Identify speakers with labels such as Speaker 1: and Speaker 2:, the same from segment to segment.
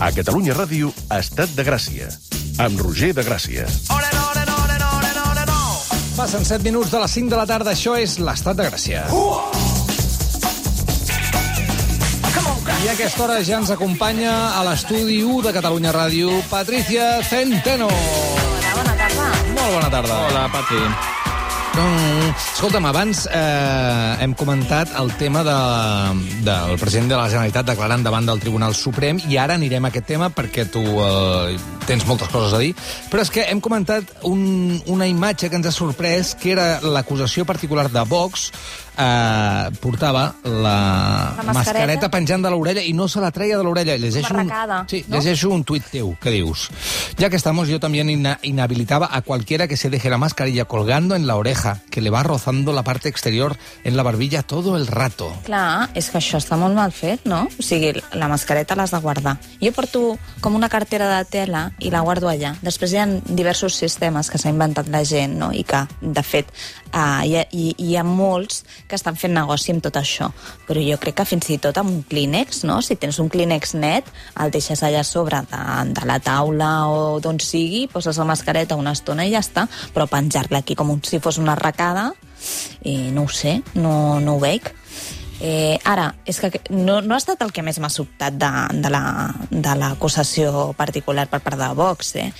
Speaker 1: A Catalunya Ràdio, Estat de Gràcia. Amb Roger de Gràcia.
Speaker 2: Passen 7 minuts de les 5 de la tarda. Això és l'Estat de Gràcia. I a aquesta hora ja ens acompanya a l'estudi 1 de Catalunya Ràdio, Patricia Centeno.
Speaker 3: Hola, bona tarda.
Speaker 2: Molt bona tarda.
Speaker 4: Hola, Patri.
Speaker 2: Mm, Escolta'm, abans eh, hem comentat el tema de, del president de la Generalitat declarant davant del Tribunal Suprem i ara anirem a aquest tema perquè tu eh, tens moltes coses a dir, però és que hem comentat un, una imatge que ens ha sorprès que era l'acusació particular de Vox eh, portava la,
Speaker 3: La mascareta.
Speaker 2: mascareta penjant de l'orella i no se la treia de l'orella. Llegeixo, un, sí,
Speaker 3: ¿no?
Speaker 2: llegeixo un tuit teu que dius ya que estamos yo también ina- inhabilitaba a cualquiera que se deje la mascarilla colgando en la oreja que le va rozando la parte exterior en la barbilla todo el rato.
Speaker 3: Clar, és que això està molt mal fet, no? O sigui, la mascareta l'has de guardar. Jo porto com una cartera de tela i la guardo allà. Després hi ha diversos sistemes que s'ha inventat la gent, no? I que, de fet, uh, hi, ha, hi, hi ha molts que estan fent negoci amb tot això. Però jo crec que fins i tot amb un clínex, no? Si tens un clínex net, el deixes allà sobre de, de la taula o d'on sigui, poses la mascareta una estona i ja està, però penjar-la aquí com si fos una arracada, eh, no ho sé, no, no ho veig. Eh, ara, és que no, no ha estat el que més m'ha sobtat de, de la- de l'acusació particular per part de Vox. Eh?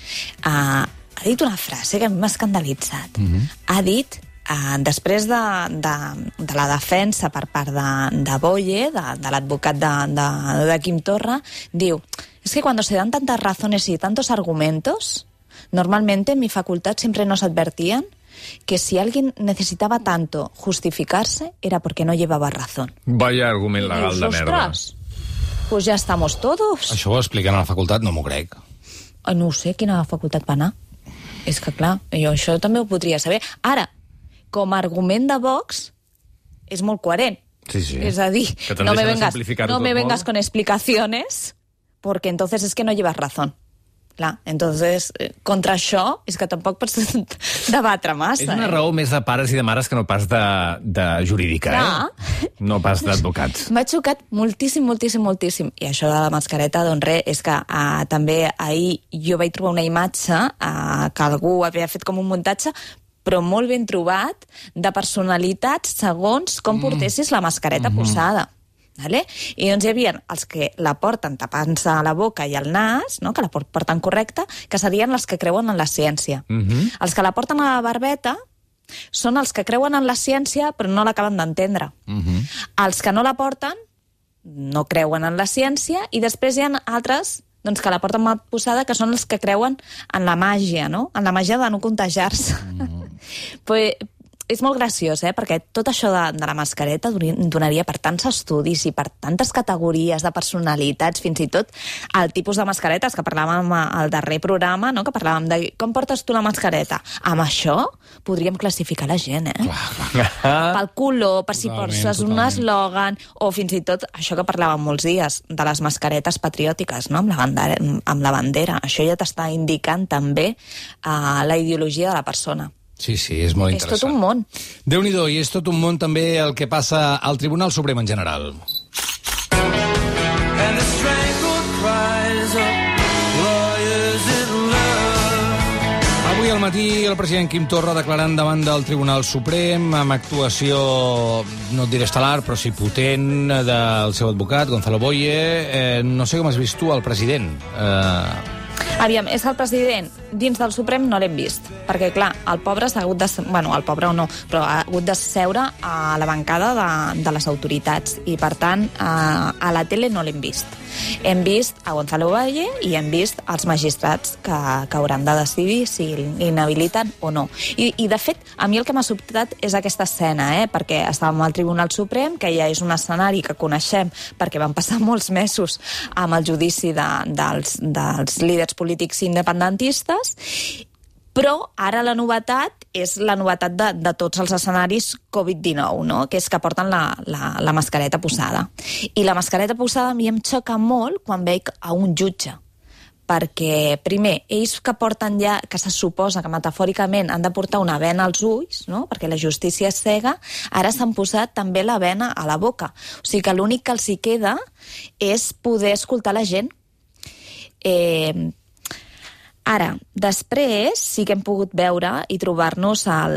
Speaker 3: Uh, ha dit una frase que m'ha escandalitzat. Mm -hmm. Ha dit, uh, després de, de, de la defensa per part de, de Boye, de, de l'advocat de, de, de Quim Torra, diu, es que cuando se dan tantas razones y tantos argumentos, normalmente en mi facultad siempre nos advertían que si alguien necesitaba tanto justificarse era porque no llevaba razón.
Speaker 4: Vaya argument legal
Speaker 3: Dius,
Speaker 4: de merda.
Speaker 3: "Ostres, pues ya estamos todos.
Speaker 2: Això ho expliquen a la facultat, no m'ho crec.
Speaker 3: No ho sé, quina facultat va anar. És que, clar, jo això també ho podria saber. Ara, com a argument de Vox, és molt coherent.
Speaker 4: Sí, sí.
Speaker 3: És a dir, no me vengas, no me
Speaker 4: molt.
Speaker 3: vengas con explicaciones, porque entonces es que no llevas razón. Clar, entonces, eh, contra això és que tampoc pots debatre massa.
Speaker 4: És una
Speaker 3: eh?
Speaker 4: raó més de pares i de mares que no pas de, de jurídica,
Speaker 3: Clar.
Speaker 4: eh? No pas d'advocats.
Speaker 3: M'ha xocat moltíssim, moltíssim, moltíssim. I això de la mascareta, doncs res, és que uh, també ahir jo vaig trobar una imatge uh, que algú havia fet com un muntatge però molt ben trobat, de personalitats segons com portessis la mascareta mm -hmm. posada. Vale? I doncs hi havia els que la porten tapant-se la boca i el nas, no? que la por- porten correcta, que serien els que creuen en la ciència. Mm -hmm. Els que la porten a la barbeta són els que creuen en la ciència però no l'acaben d'entendre. Mm -hmm. Els que no la porten no creuen en la ciència i després hi ha altres doncs, que la porten mal posada, que són els que creuen en la màgia, no? En la màgia de no contagiar-se. Mm. pues, és molt graciós, eh? perquè tot això de, de la mascareta donaria per tants estudis i per tantes categories de personalitats, fins i tot el tipus de mascaretes que parlàvem al darrer programa, no? que parlàvem de com portes tu la mascareta. Amb això podríem classificar la gent, eh? pel color, per si
Speaker 2: Totalment,
Speaker 3: portes un eslògan, o fins i tot això que parlàvem molts dies, de les mascaretes patriòtiques, no? amb, la bandera, amb la bandera. Això ja t'està indicant també uh, la ideologia de la persona.
Speaker 2: Sí, sí, és molt
Speaker 3: És
Speaker 2: interessant.
Speaker 3: tot un món.
Speaker 2: déu nhi i és tot un món també el que passa al Tribunal Suprem en general. Avui al matí el president Quim Torra declarant davant del Tribunal Suprem amb actuació, no et diré estel·lar, però sí potent, del seu advocat, Gonzalo Boye. Eh, no sé com has vist tu el president. Eh,
Speaker 3: Aviam, és el president dins del Suprem no l'hem vist, perquè clar, el pobre s'ha hagut de... Bueno, el pobre o no, però ha hagut de seure a la bancada de, de les autoritats i per tant a, a la tele no l'hem vist. Hem vist a Gonzalo Valle i hem vist els magistrats que, que hauran de decidir si l'inhabiliten o no. I, I de fet, a mi el que m'ha sobtat és aquesta escena, eh? perquè estàvem al Tribunal Suprem, que ja és un escenari que coneixem perquè van passar molts mesos amb el judici de, dels, dels líders polítics independentistes, però ara la novetat és la novetat de, de tots els escenaris Covid-19, no? que és que porten la, la, la mascareta posada. I la mascareta posada a mi em xoca molt quan veig a un jutge perquè, primer, ells que porten ja, que se suposa que metafòricament han de portar una vena als ulls, no? perquè la justícia és cega, ara s'han posat també la vena a la boca. O sigui que l'únic que els hi queda és poder escoltar la gent. Eh, Ara, després sí que hem pogut veure i trobar-nos al,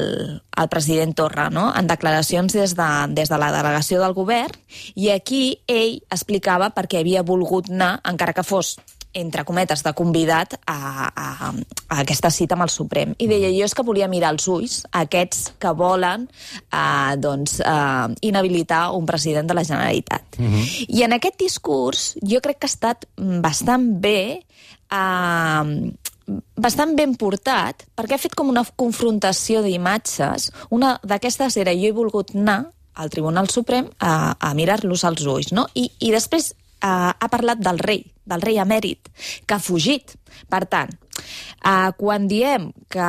Speaker 3: al president Torra no? en declaracions des de, des de la delegació del govern i aquí ell explicava per què havia volgut anar, encara que fos entre cometes, de convidat a, a, a aquesta cita amb el Suprem. I deia, jo és que volia mirar els ulls aquests que volen eh, doncs, eh, inhabilitar un president de la Generalitat. Uh -huh. I en aquest discurs jo crec que ha estat bastant bé eh, bastant ben portat, perquè ha fet com una confrontació d'imatges. Una d'aquestes era jo he volgut anar al Tribunal Suprem a, a mirar-los als ulls, no? I, i després uh, ha parlat del rei, del rei emèrit, que ha fugit. Per tant, uh, quan diem que,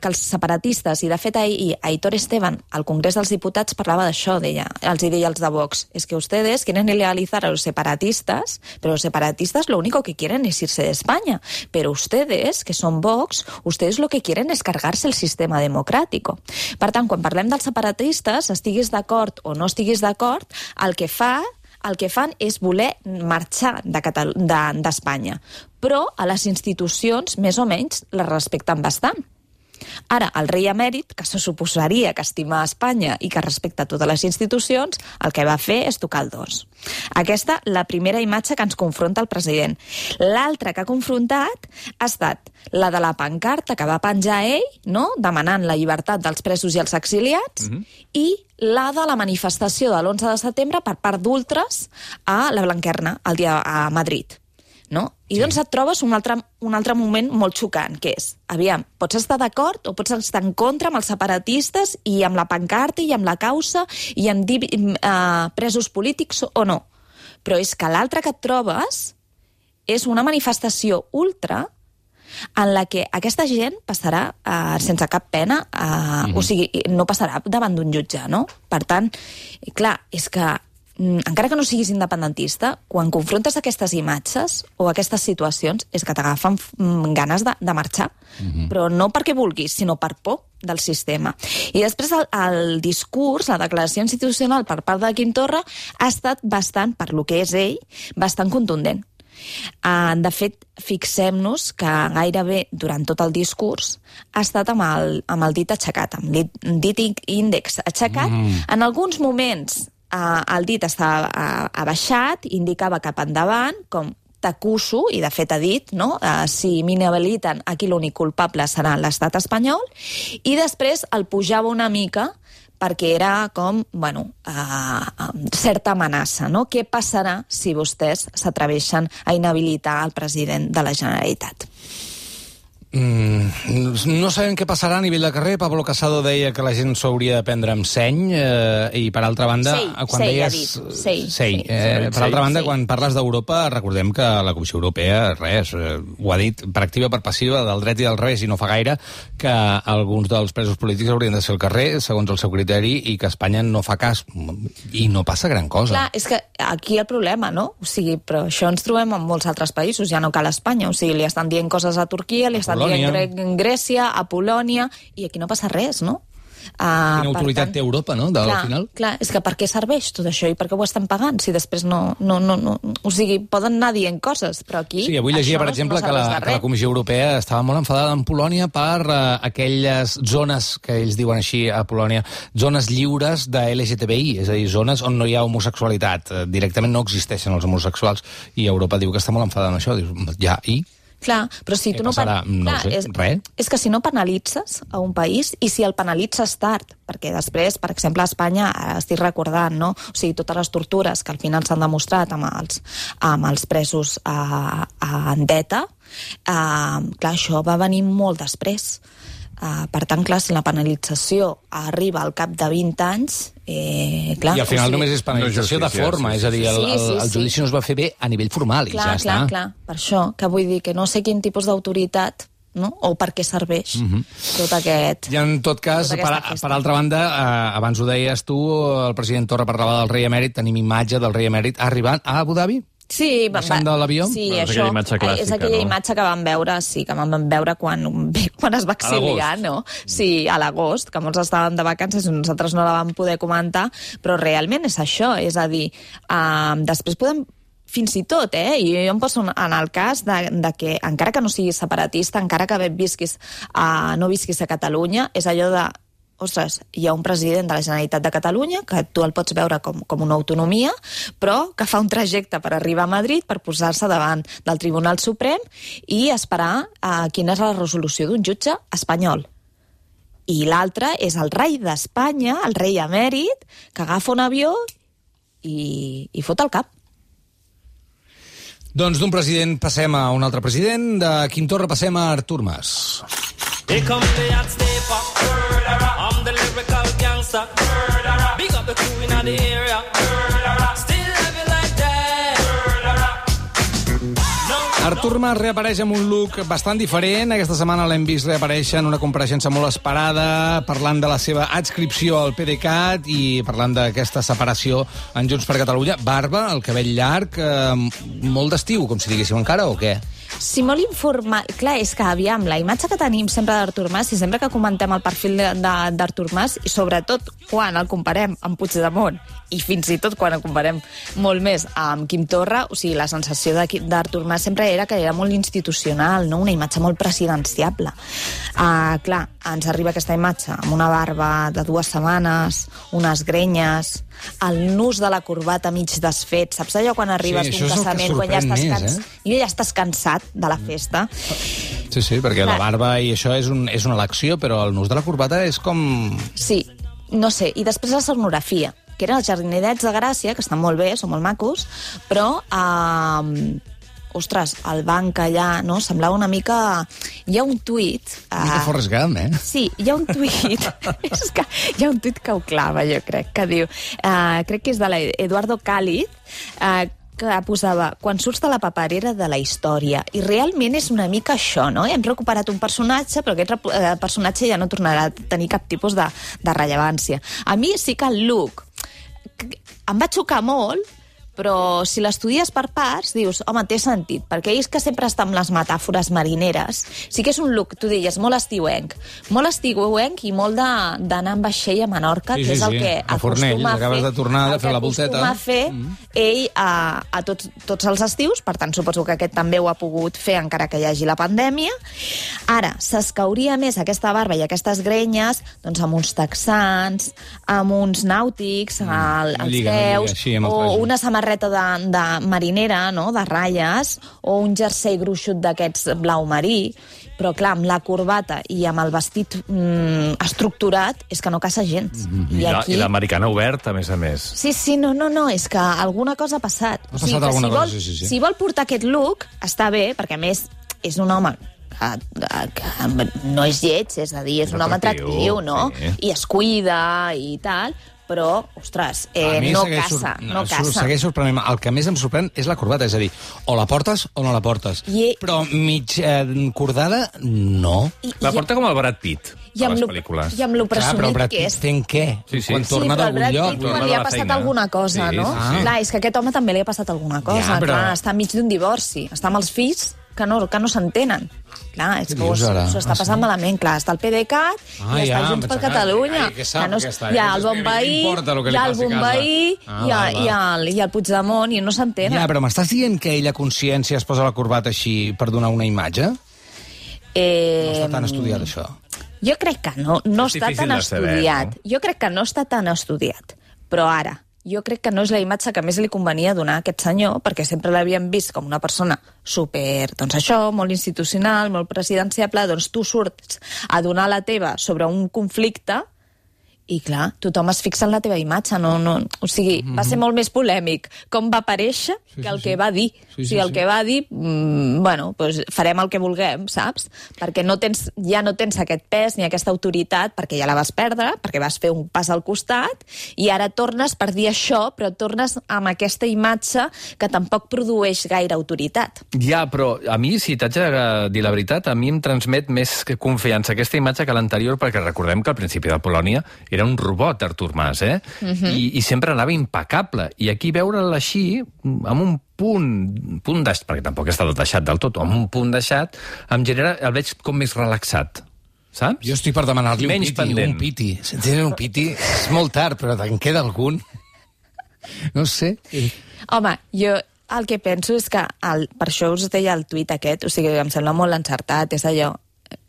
Speaker 3: que els separatistes, i de fet ahir Aitor Esteban al Congrés dels Diputats parlava d'això, deia, els hi deia als de Vox, es que ustedes quieren ilegalizar a los separatistas, pero los separatistas lo único que quieren es irse de España, pero ustedes, que son Vox, ustedes lo que quieren es cargarse el sistema democrático. Per tant, quan parlem dels separatistes, estiguis d'acord o no estiguis d'acord, el que fa el que fan és voler marxar d'Espanya. De de, Però a les institucions, més o menys, les respecten bastant. Ara, el rei emèrit, que se suposaria que estima Espanya i que respecta totes les institucions, el que va fer és tocar el dos. Aquesta, la primera imatge que ens confronta el president. L'altra que ha confrontat ha estat la de la pancarta que va penjar ell, no?, demanant la llibertat dels presos i els exiliats, mm -hmm. i la de la manifestació de l'11 de setembre per part d'ultres a la Blanquerna, al dia a Madrid no? I sí. doncs et trobes un altre, un altre moment molt xocant, que és, aviam, pots estar d'acord o pots estar en contra amb els separatistes i amb la pancarta i amb la causa i amb dir, uh, presos polítics o no. Però és que l'altre que et trobes és una manifestació ultra en la que aquesta gent passarà uh, sense cap pena, uh, mm -hmm. o sigui, no passarà davant d'un jutge, no? Per tant, clar, és que encara que no siguis independentista, quan confrontes aquestes imatges o aquestes situacions, és que t'agafen mm, ganes de, de marxar. Uh -huh. Però no perquè vulguis, sinó per por del sistema. I després el, el discurs, la declaració institucional per part de Quim Torra ha estat bastant, per lo que és ell, bastant contundent. Uh, de fet, fixem-nos que gairebé durant tot el discurs ha estat amb el, amb el dit aixecat, amb el dit, dit índex aixecat. Mm. En alguns moments eh, el dit estava eh, abaixat, indicava cap endavant, com t'acuso, i de fet ha dit, no? Uh, si m'inhabiliten, aquí l'únic culpable serà l'estat espanyol, i després el pujava una mica perquè era com, bueno, uh, certa amenaça, no? Què passarà si vostès s'atreveixen a inhabilitar el president de la Generalitat?
Speaker 2: Mm, no sabem què passarà a nivell de carrer. Pablo Casado deia que la gent s'hauria de prendre amb seny eh, i, per altra banda...
Speaker 3: Sei,
Speaker 2: quan
Speaker 3: sei,
Speaker 2: deies...
Speaker 3: ha dit. Sei,
Speaker 2: sei. Eh, per altra banda, quan parles d'Europa, recordem que la Comissió Europea, res, eh, ho ha dit per activa per passiva, del dret i del revés, i no fa gaire, que alguns dels presos polítics haurien de ser al carrer, segons el seu criteri, i que Espanya no fa cas. I no passa gran cosa.
Speaker 3: Clar, és que aquí el problema, no? O sigui, però això ens trobem en molts altres països, ja no cal Espanya. O sigui, li estan dient coses a Turquia, li estan
Speaker 2: Polònia.
Speaker 3: dient en Grècia, a Polònia, i aquí no passa res, no? Uh,
Speaker 2: Quina autoritat té Europa, no?, de,
Speaker 3: clar,
Speaker 2: al final.
Speaker 3: Clar, és que per què serveix tot això i per què ho estan pagant si després no... no, no, no o sigui, poden anar dient coses, però aquí...
Speaker 2: Sí, avui llegia, per exemple, no que, la, que la Comissió Europea estava molt enfadada amb Polònia per uh, aquelles zones, que ells diuen així a Polònia, zones lliures de LGTBI, és a dir, zones on no hi ha homosexualitat. Uh, directament no existeixen els homosexuals, i Europa diu que està molt enfadada amb això. Dius, ja, i?
Speaker 3: Clar, però si
Speaker 2: Què
Speaker 3: tu no...
Speaker 2: passarà? No
Speaker 3: clar,
Speaker 2: sé,
Speaker 3: és,
Speaker 2: res.
Speaker 3: És que si no penalitzes a un país, i si el penalitzes tard, perquè després, per exemple, a Espanya, ara estic recordant, no? O sigui, totes les tortures que al final s'han demostrat amb els, amb els presos a, a Andeta, uh, clar, això va venir molt després. Uh, per tant, clar, si la penalització arriba al cap de 20 anys, eh, clar...
Speaker 2: I al final
Speaker 3: o sigui,
Speaker 2: només és penalització
Speaker 1: No
Speaker 2: de
Speaker 1: justícia,
Speaker 2: forma,
Speaker 1: sí,
Speaker 2: és a dir, el,
Speaker 3: sí,
Speaker 2: el,
Speaker 3: sí,
Speaker 2: el
Speaker 3: sí.
Speaker 2: judici no es va fer bé a nivell formal i
Speaker 3: clar,
Speaker 2: ja
Speaker 3: clar,
Speaker 2: està.
Speaker 3: clar, per això, que vull dir que no sé quin tipus d'autoritat no? o per què serveix tot aquest...
Speaker 2: I en tot cas,
Speaker 3: Tota
Speaker 2: per, per altra banda, eh, abans ho deies tu, el president Torra parlava del rei emèrit, tenim imatge del rei emèrit arribant a Abu Dhabi?
Speaker 3: Sí, va,
Speaker 2: Baixant de l'avió?
Speaker 3: Sí,
Speaker 1: Bueno, és
Speaker 3: això,
Speaker 1: aquella imatge
Speaker 3: eh,
Speaker 1: clàssica,
Speaker 3: és aquella
Speaker 1: no?
Speaker 3: imatge que vam veure, sí, que vam veure quan, quan es va exiliar, no? Sí, a l'agost, que molts estàvem de vacances i nosaltres no la vam poder comentar, però realment és això, és a dir, uh, després podem fins i tot, eh, i jo em poso en el cas de, de que, encara que no siguis separatista, encara que visquis a, no visquis a Catalunya, és allò de ostres, hi ha un president de la Generalitat de Catalunya que tu el pots veure com, com una autonomia, però que fa un trajecte per arribar a Madrid per posar-se davant del Tribunal Suprem i esperar eh, quina és la resolució d'un jutge espanyol. I l'altre és el rei d'Espanya, el rei emèrit, que agafa un avió i, i fot el cap.
Speaker 2: Doncs d'un president passem a un altre president, de Quim Torra passem a Artur Mas.
Speaker 5: Here comes the hot stepper. The lyrical gangster. Big up the crew in the area. No,
Speaker 2: Artur Mas reapareix amb un look bastant diferent. Aquesta setmana l'hem vist reaparèixer en una compareixença molt esperada, parlant de la seva adscripció al PDeCAT i parlant d'aquesta separació en Junts per Catalunya. Barba, el cabell llarg, eh, molt d'estiu, com si diguéssim encara, o què?
Speaker 3: Sí, molt informal. Clar, és que, aviam, la imatge que tenim sempre d'Artur Mas, i sempre que comentem el perfil d'Artur Mas, i sobretot quan el comparem amb Puigdemont, i fins i tot quan el comparem molt més amb Quim Torra, o sigui, la sensació d'Artur Mas sempre era que era molt institucional, no? una imatge molt presidenciable. Uh, clar, ens arriba aquesta imatge amb una barba de dues setmanes, unes grenyes, el nus de la corbata mig desfet. Saps allò quan arribes
Speaker 2: Sí,
Speaker 3: d'un casament, quan ja estàs,
Speaker 2: més,
Speaker 3: cans...
Speaker 2: eh?
Speaker 3: ja estàs cansat de la festa.
Speaker 2: Sí, sí, perquè la
Speaker 3: Clar.
Speaker 2: barba i això és, un, és una elecció, però el nus de la corbata és com...
Speaker 3: Sí, no sé. I després la sonografia, que eren els jardinerets de Gràcia, que estan molt bé, són molt macos, però... Eh, ostres, el banc allà, no? Semblava una mica... Hi ha un tuit...
Speaker 2: Mica Forrest Gump, eh?
Speaker 3: Sí, hi ha un tuit, és que hi ha un tuit que ho clava, jo crec, que diu, uh, crec que és de l'Eduardo Cáliz, uh, que posava quan surts de la paperera de la història. I realment és una mica això, no? Hem recuperat un personatge, però aquest eh, personatge ja no tornarà a tenir cap tipus de, de rellevància. A mi sí que el look em va xocar molt, però si l'estudies per parts, dius, home, té sentit, perquè ells que sempre estan amb les metàfores marineres, sí que és un look, tu deies, molt estiuenc, molt estiuenc i molt d'anar amb vaixell a Menorca,
Speaker 2: Sí,
Speaker 3: que
Speaker 2: sí,
Speaker 3: és el
Speaker 2: sí.
Speaker 3: que
Speaker 2: A Fornells,
Speaker 3: acostuma a fer...
Speaker 2: acabes de tornar de
Speaker 3: el
Speaker 2: fer
Speaker 3: que
Speaker 2: la volteta.
Speaker 3: a fer ell a, a tots, tots els estius, per tant, suposo que aquest també ho ha pogut fer encara que hi hagi la pandèmia. Ara, s'escauria més aquesta barba i aquestes grenyes doncs, amb uns texans, amb uns nàutics, al, als
Speaker 2: lliga, no lliga
Speaker 3: peus,
Speaker 2: així el
Speaker 3: o una samarreta de, de marinera, no?, de ratlles, o un jersei gruixut d'aquests blau marí, però clar, amb la corbata i amb el vestit mm, estructurat és que no casa gens.
Speaker 4: I, la, I l'americana oberta, a més a més.
Speaker 3: Sí, sí, no, no, no, és que alguna cosa ha passat.
Speaker 2: Ha passat
Speaker 3: que
Speaker 2: alguna
Speaker 3: si
Speaker 2: cosa,
Speaker 3: vol,
Speaker 2: sí, sí.
Speaker 3: Si vol portar aquest look, està bé, perquè a més és un home que, que no és lleig, és a dir, és
Speaker 4: És
Speaker 3: un home
Speaker 4: atractiu,
Speaker 3: atractiu, no?
Speaker 4: sí.
Speaker 3: I es cuida i tal, però, ostres,
Speaker 2: A
Speaker 3: eh,
Speaker 2: mi
Speaker 3: no casa, no
Speaker 2: su-
Speaker 3: casa.
Speaker 2: Segueix sorprenent. El que més em sorprèn és la corbata, és a dir, o la portes o no la portes.
Speaker 3: I-
Speaker 2: Però mig eh, cordada, no.
Speaker 3: I,
Speaker 4: La
Speaker 3: i-
Speaker 4: porta com el Brad Pitt,
Speaker 3: i
Speaker 4: a
Speaker 3: amb
Speaker 4: les
Speaker 3: lo,
Speaker 4: pel·lícules.
Speaker 3: I amb lo
Speaker 2: Clar, però
Speaker 3: presumit
Speaker 2: Brad
Speaker 3: que és.
Speaker 2: fent què?
Speaker 4: Sí, sí.
Speaker 2: Quan
Speaker 3: Sí,
Speaker 2: torna d'algun lloc.
Speaker 4: Torna
Speaker 3: quan li ha passat
Speaker 4: feina.
Speaker 3: alguna cosa,
Speaker 4: Sí,
Speaker 3: no?
Speaker 4: sí, sí.
Speaker 3: Clar, és que a aquest home també li ha passat alguna cosa.
Speaker 2: Ja, però-
Speaker 3: Clar, està enmig d'un divorci, està amb els fills que no, que no s'entenen. Clar, és que s'ho està
Speaker 2: Ah,
Speaker 3: passant
Speaker 2: sí?
Speaker 3: malament. Clar, està el PDeCAT
Speaker 2: Ah,
Speaker 3: i
Speaker 2: ja,
Speaker 3: està Junts per Catalunya.
Speaker 2: ai, que sap
Speaker 3: Que no,
Speaker 2: aquesta,
Speaker 3: hi ha el
Speaker 2: li
Speaker 3: hi ha el
Speaker 2: Ah,
Speaker 3: i, el, i el Puigdemont i no s'entenen.
Speaker 2: Ja, però m'estàs dient que ella consciència es posa la corbata així per donar una imatge?
Speaker 3: eh,
Speaker 2: No està tan estudiat, això.
Speaker 3: Jo crec que no, no
Speaker 4: És
Speaker 3: està tan
Speaker 4: de saber,
Speaker 3: estudiat.
Speaker 4: no?
Speaker 3: Jo crec que no està tan estudiat. Però ara, jo crec que no és la imatge que més li convenia donar a aquest senyor, perquè sempre l'havíem vist com una persona super, doncs això, molt institucional, molt presidenciable, doncs tu surts a donar la teva sobre un conflicte i clar, tothom es fixa en la teva imatge, no, no, o sigui, va ser molt més polèmic com va aparèixer
Speaker 2: Sí,
Speaker 3: que el
Speaker 2: sí,
Speaker 3: que
Speaker 2: sí.
Speaker 3: va dir.
Speaker 2: Sí, sí,
Speaker 3: sigui, el
Speaker 2: sí.
Speaker 3: que va dir, mm, bueno, pues farem el que vulguem, saps? Perquè no tens, ja no tens aquest pes ni aquesta autoritat, perquè ja la vas perdre, perquè vas fer un pas al costat, i ara tornes per dir això, però tornes amb aquesta imatge que tampoc produeix gaire autoritat.
Speaker 4: Ja, però a mi, si t'haig de dir la veritat, a mi em transmet més que confiança aquesta imatge que l'anterior, perquè recordem que al principi de Polònia era un robot, Artur Mas, eh? I, I sempre anava impecable. I aquí veure'l així, amb un punt, punt deixat, perquè tampoc està tot deixat del tot, amb un punt deixat, em genera, el veig com més relaxat. Saps?
Speaker 2: Jo estic per demanar-li un piti,
Speaker 4: pendent.
Speaker 2: un piti. Si tens un piti, és molt tard, però te'n queda algun. No sé.
Speaker 3: Home, jo, el que penso és que, el, per això us deia el tuit aquest, o sigui, em sembla molt encertat, és allò,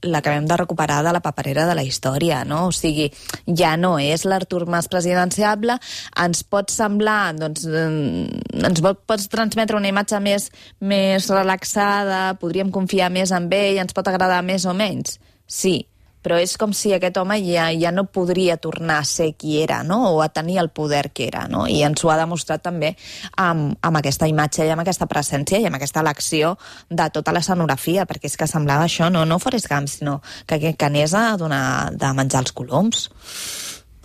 Speaker 3: l'acabem de recuperar de la paperera de la història, no? O sigui, ja no és l'Artur Mas presidenciable, ens pot semblar, doncs, eh, ens pot, pots transmetre una imatge més, més relaxada, podríem confiar més en ell, ens pot agradar més o menys? Sí, però és com si aquest home ja, ja no podria tornar a ser qui era, no? o a tenir el poder que era, no? i ens ho ha demostrat també amb, amb aquesta imatge i amb aquesta presència i amb aquesta elecció de tota l'escenografia, perquè és que semblava això, no, no Forrest Gump, sinó que, que, anés a donar de menjar els coloms.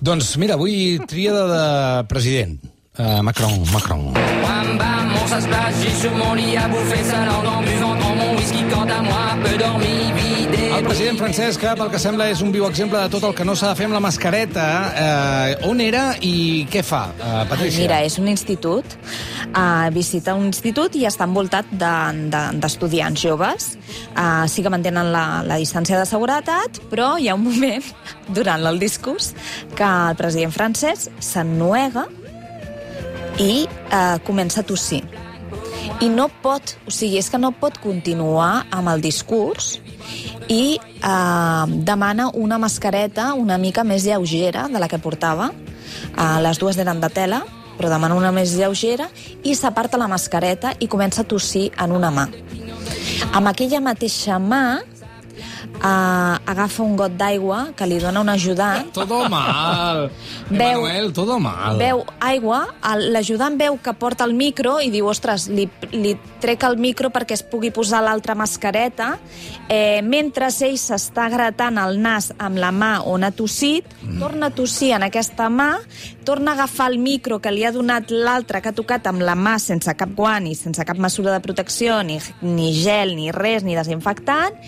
Speaker 2: Doncs mira, avui tríada de president. Uh, Macron, Macron.
Speaker 5: Bam bam, on s'esplace, j'ai sur mon lit à bouffer sa langue en buvant dans mon whisky quant à moi, peu dormi, vidé.
Speaker 2: El president francès, que pel que sembla és un viu exemple de tot el que no s'ha de fer amb la mascareta, eh, on era i què fa, eh, Patricia?
Speaker 3: Mira, és un institut, uh, visita un institut i està envoltat de- de- d'estudiants de, joves. Uh, sí que mantenen la, la distància de seguretat, però hi ha un moment, durant el discurs, que el president francès s'ennuega i uh, comença a tossir. I no pot, o sigui, és que no pot continuar amb el discurs i eh, demana una mascareta una mica més lleugera de la que portava. Eh, les dues eren de tela, però demana una més lleugera i s'aparta la mascareta i comença a tossir en una mà. Amb aquella mateixa mà eh, agafa un got d'aigua que li dona un ajudant
Speaker 2: Todo mal.
Speaker 3: Veu-
Speaker 2: Manuel, todo mal.
Speaker 3: Veu aigua, l'ajudant veu que porta el micro i diu, ostres, li, li trec el micro perquè es pugui posar l'altra mascareta, eh, mentre ell s'està gratant el nas amb la mà on ha tossit, mm. torna a tossir en aquesta mà, torna a agafar el micro que li ha donat l'altre que ha tocat amb la mà sense cap guant i sense cap mesura de protecció, ni, ni gel, ni res, ni desinfectant,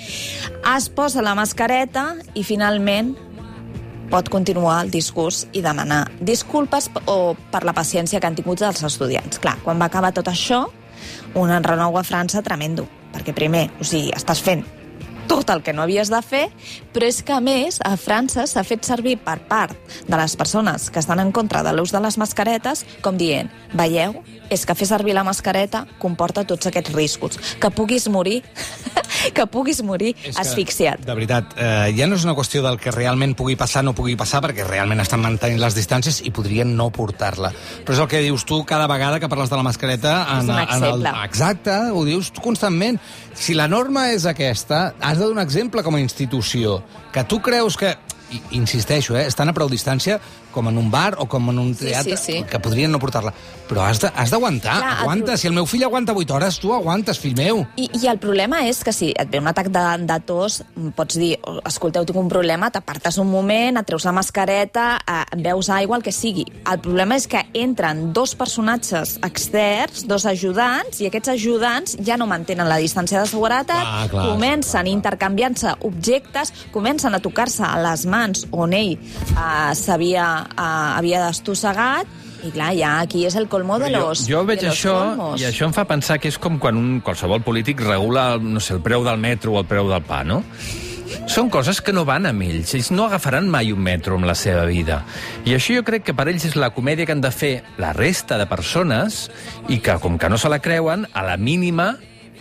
Speaker 3: es posa la mascareta i finalment pot continuar el discurs i demanar disculpes o per la paciència que han tingut els estudiants. Clar, quan va acabar tot això, un enrenou a França tremendo, perquè primer, o sigui, estàs fent tot el que no havies de fer, però és que, a més, a França s'ha fet servir per part de les persones que estan en contra de l'ús de les mascaretes com dient, veieu, és que fer servir la mascareta comporta tots aquests riscos. Que puguis morir, que puguis morir
Speaker 2: És que,
Speaker 3: asfixiat.
Speaker 2: De veritat, eh, ja no és una qüestió del que realment pugui passar no pugui passar, perquè realment estan mantenint les distàncies i podrien no portar-la. Però és el que dius tu cada vegada que parles de la mascareta...
Speaker 3: És un
Speaker 2: el,
Speaker 3: exemple.
Speaker 2: exacte, ho dius constantment. Si la norma és aquesta, has de donar exemple com a institució. Que tu creus que insisteixo, eh, estan a prou distància com en un bar o com en un
Speaker 3: Sí,
Speaker 2: teatre,
Speaker 3: sí, sí.
Speaker 2: que podrien no portar-la. Però has d'aguantar,
Speaker 3: el
Speaker 2: aguanta. Si el meu fill aguanta 8 hores, tu aguantes, fill meu.
Speaker 3: I, I el problema és que si et ve un atac de, de tos, pots dir, "Oh, escolteu, tinc un problema, t'apartes un moment, et treus la mascareta, eh, beus aigua, el que sigui. El problema és que entren dos personatges externs, dos ajudants, i aquests ajudants ja no mantenen la distància de seguretat,
Speaker 2: Clar, clar,
Speaker 3: comencen intercanviant-se objectes, comencen a tocar-se a les mans on ell eh, s'havia eh, havia destossegat, i clar, ja aquí és el colmo de los
Speaker 4: jo, jo veig
Speaker 3: los
Speaker 4: això
Speaker 3: colmos.
Speaker 4: i això em fa pensar que és com quan un, qualsevol polític regula no sé, el preu del metro o el preu del pa, no? Són coses que no van amb ells. Ells no agafaran mai un metro en la seva vida. I això jo crec que per ells és la comèdia que han de fer la resta de persones i que, com que no se la creuen, a la mínima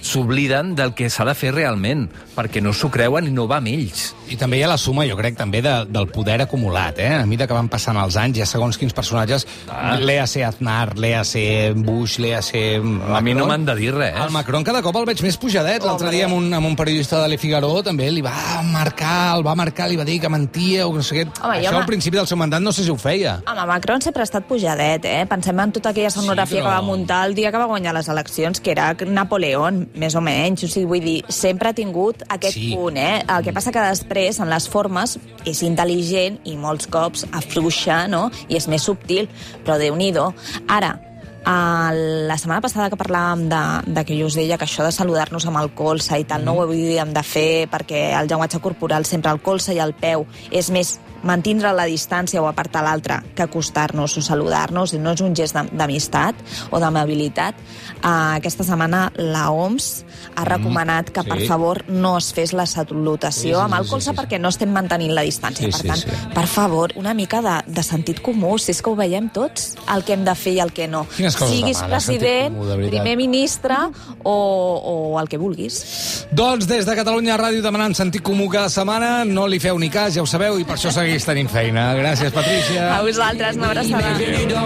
Speaker 4: s'obliden del que s'ha de fer realment, perquè no s'ho creuen i no va amb ells.
Speaker 2: I també hi ha la suma, jo crec, també de, del poder acumulat, eh? A mesura que van passant els anys, ja segons quins personatges, ah. léase Aznar, léase Bush, léase...
Speaker 4: A mi no m'han de dir res.
Speaker 2: El Macron cada cop el veig més pujadet. L'altre dia amb un, amb un periodista de Le Figaro també li va marcar, el va marcar, li va dir que mentia o no sé què.
Speaker 3: Home,
Speaker 2: Això
Speaker 3: ma-
Speaker 2: al principi del seu mandat no sé si ho feia.
Speaker 3: Home, Macron sempre ha estat pujadet, eh? Pensem en tota aquella sonografia
Speaker 2: Sí, però-
Speaker 3: que va muntar el dia que va guanyar les eleccions, que era Napoleón, més o menys. O sigui, vull dir, sempre ha tingut aquest
Speaker 2: Sí.
Speaker 3: punt, eh? El que passa que després, en les formes, és intel·ligent i molts cops afluixa, no? I és més subtil, però déu nhi Ara, Uh, la setmana passada que parlàvem de, de que jo us deia que això de saludar-nos amb el colze i tal, no ho havíem de fer perquè el llenguatge corporal sempre el colze i el peu és més mantindre la distància o apartar l'altre que acostar-nos o saludar-nos, no és un gest d'am- d'amistat o d'amabilitat. Uh, aquesta setmana la OMS ha recomanat que, per
Speaker 2: sí.
Speaker 3: favor, no es fes la salutació
Speaker 2: Sí, sí,
Speaker 3: amb el
Speaker 2: sí,
Speaker 3: colze
Speaker 2: sí, sí.
Speaker 3: perquè no estem mantenint la distància.
Speaker 2: Sí,
Speaker 3: per
Speaker 2: sí,
Speaker 3: tant,
Speaker 2: sí.
Speaker 3: per favor, una mica de, de sentit comú, si és que ho veiem tots, el que hem de fer i el que no. Siguis
Speaker 2: demana,
Speaker 3: president,
Speaker 2: comú,
Speaker 3: primer ministre o, o el que vulguis.
Speaker 2: Doncs des de Catalunya Ràdio demanant sentit comú cada setmana, no li feu ni cas, ja ho sabeu, i per això segueix tenint feina. Gràcies, Patrícia.
Speaker 3: A vosaltres, una abraçada.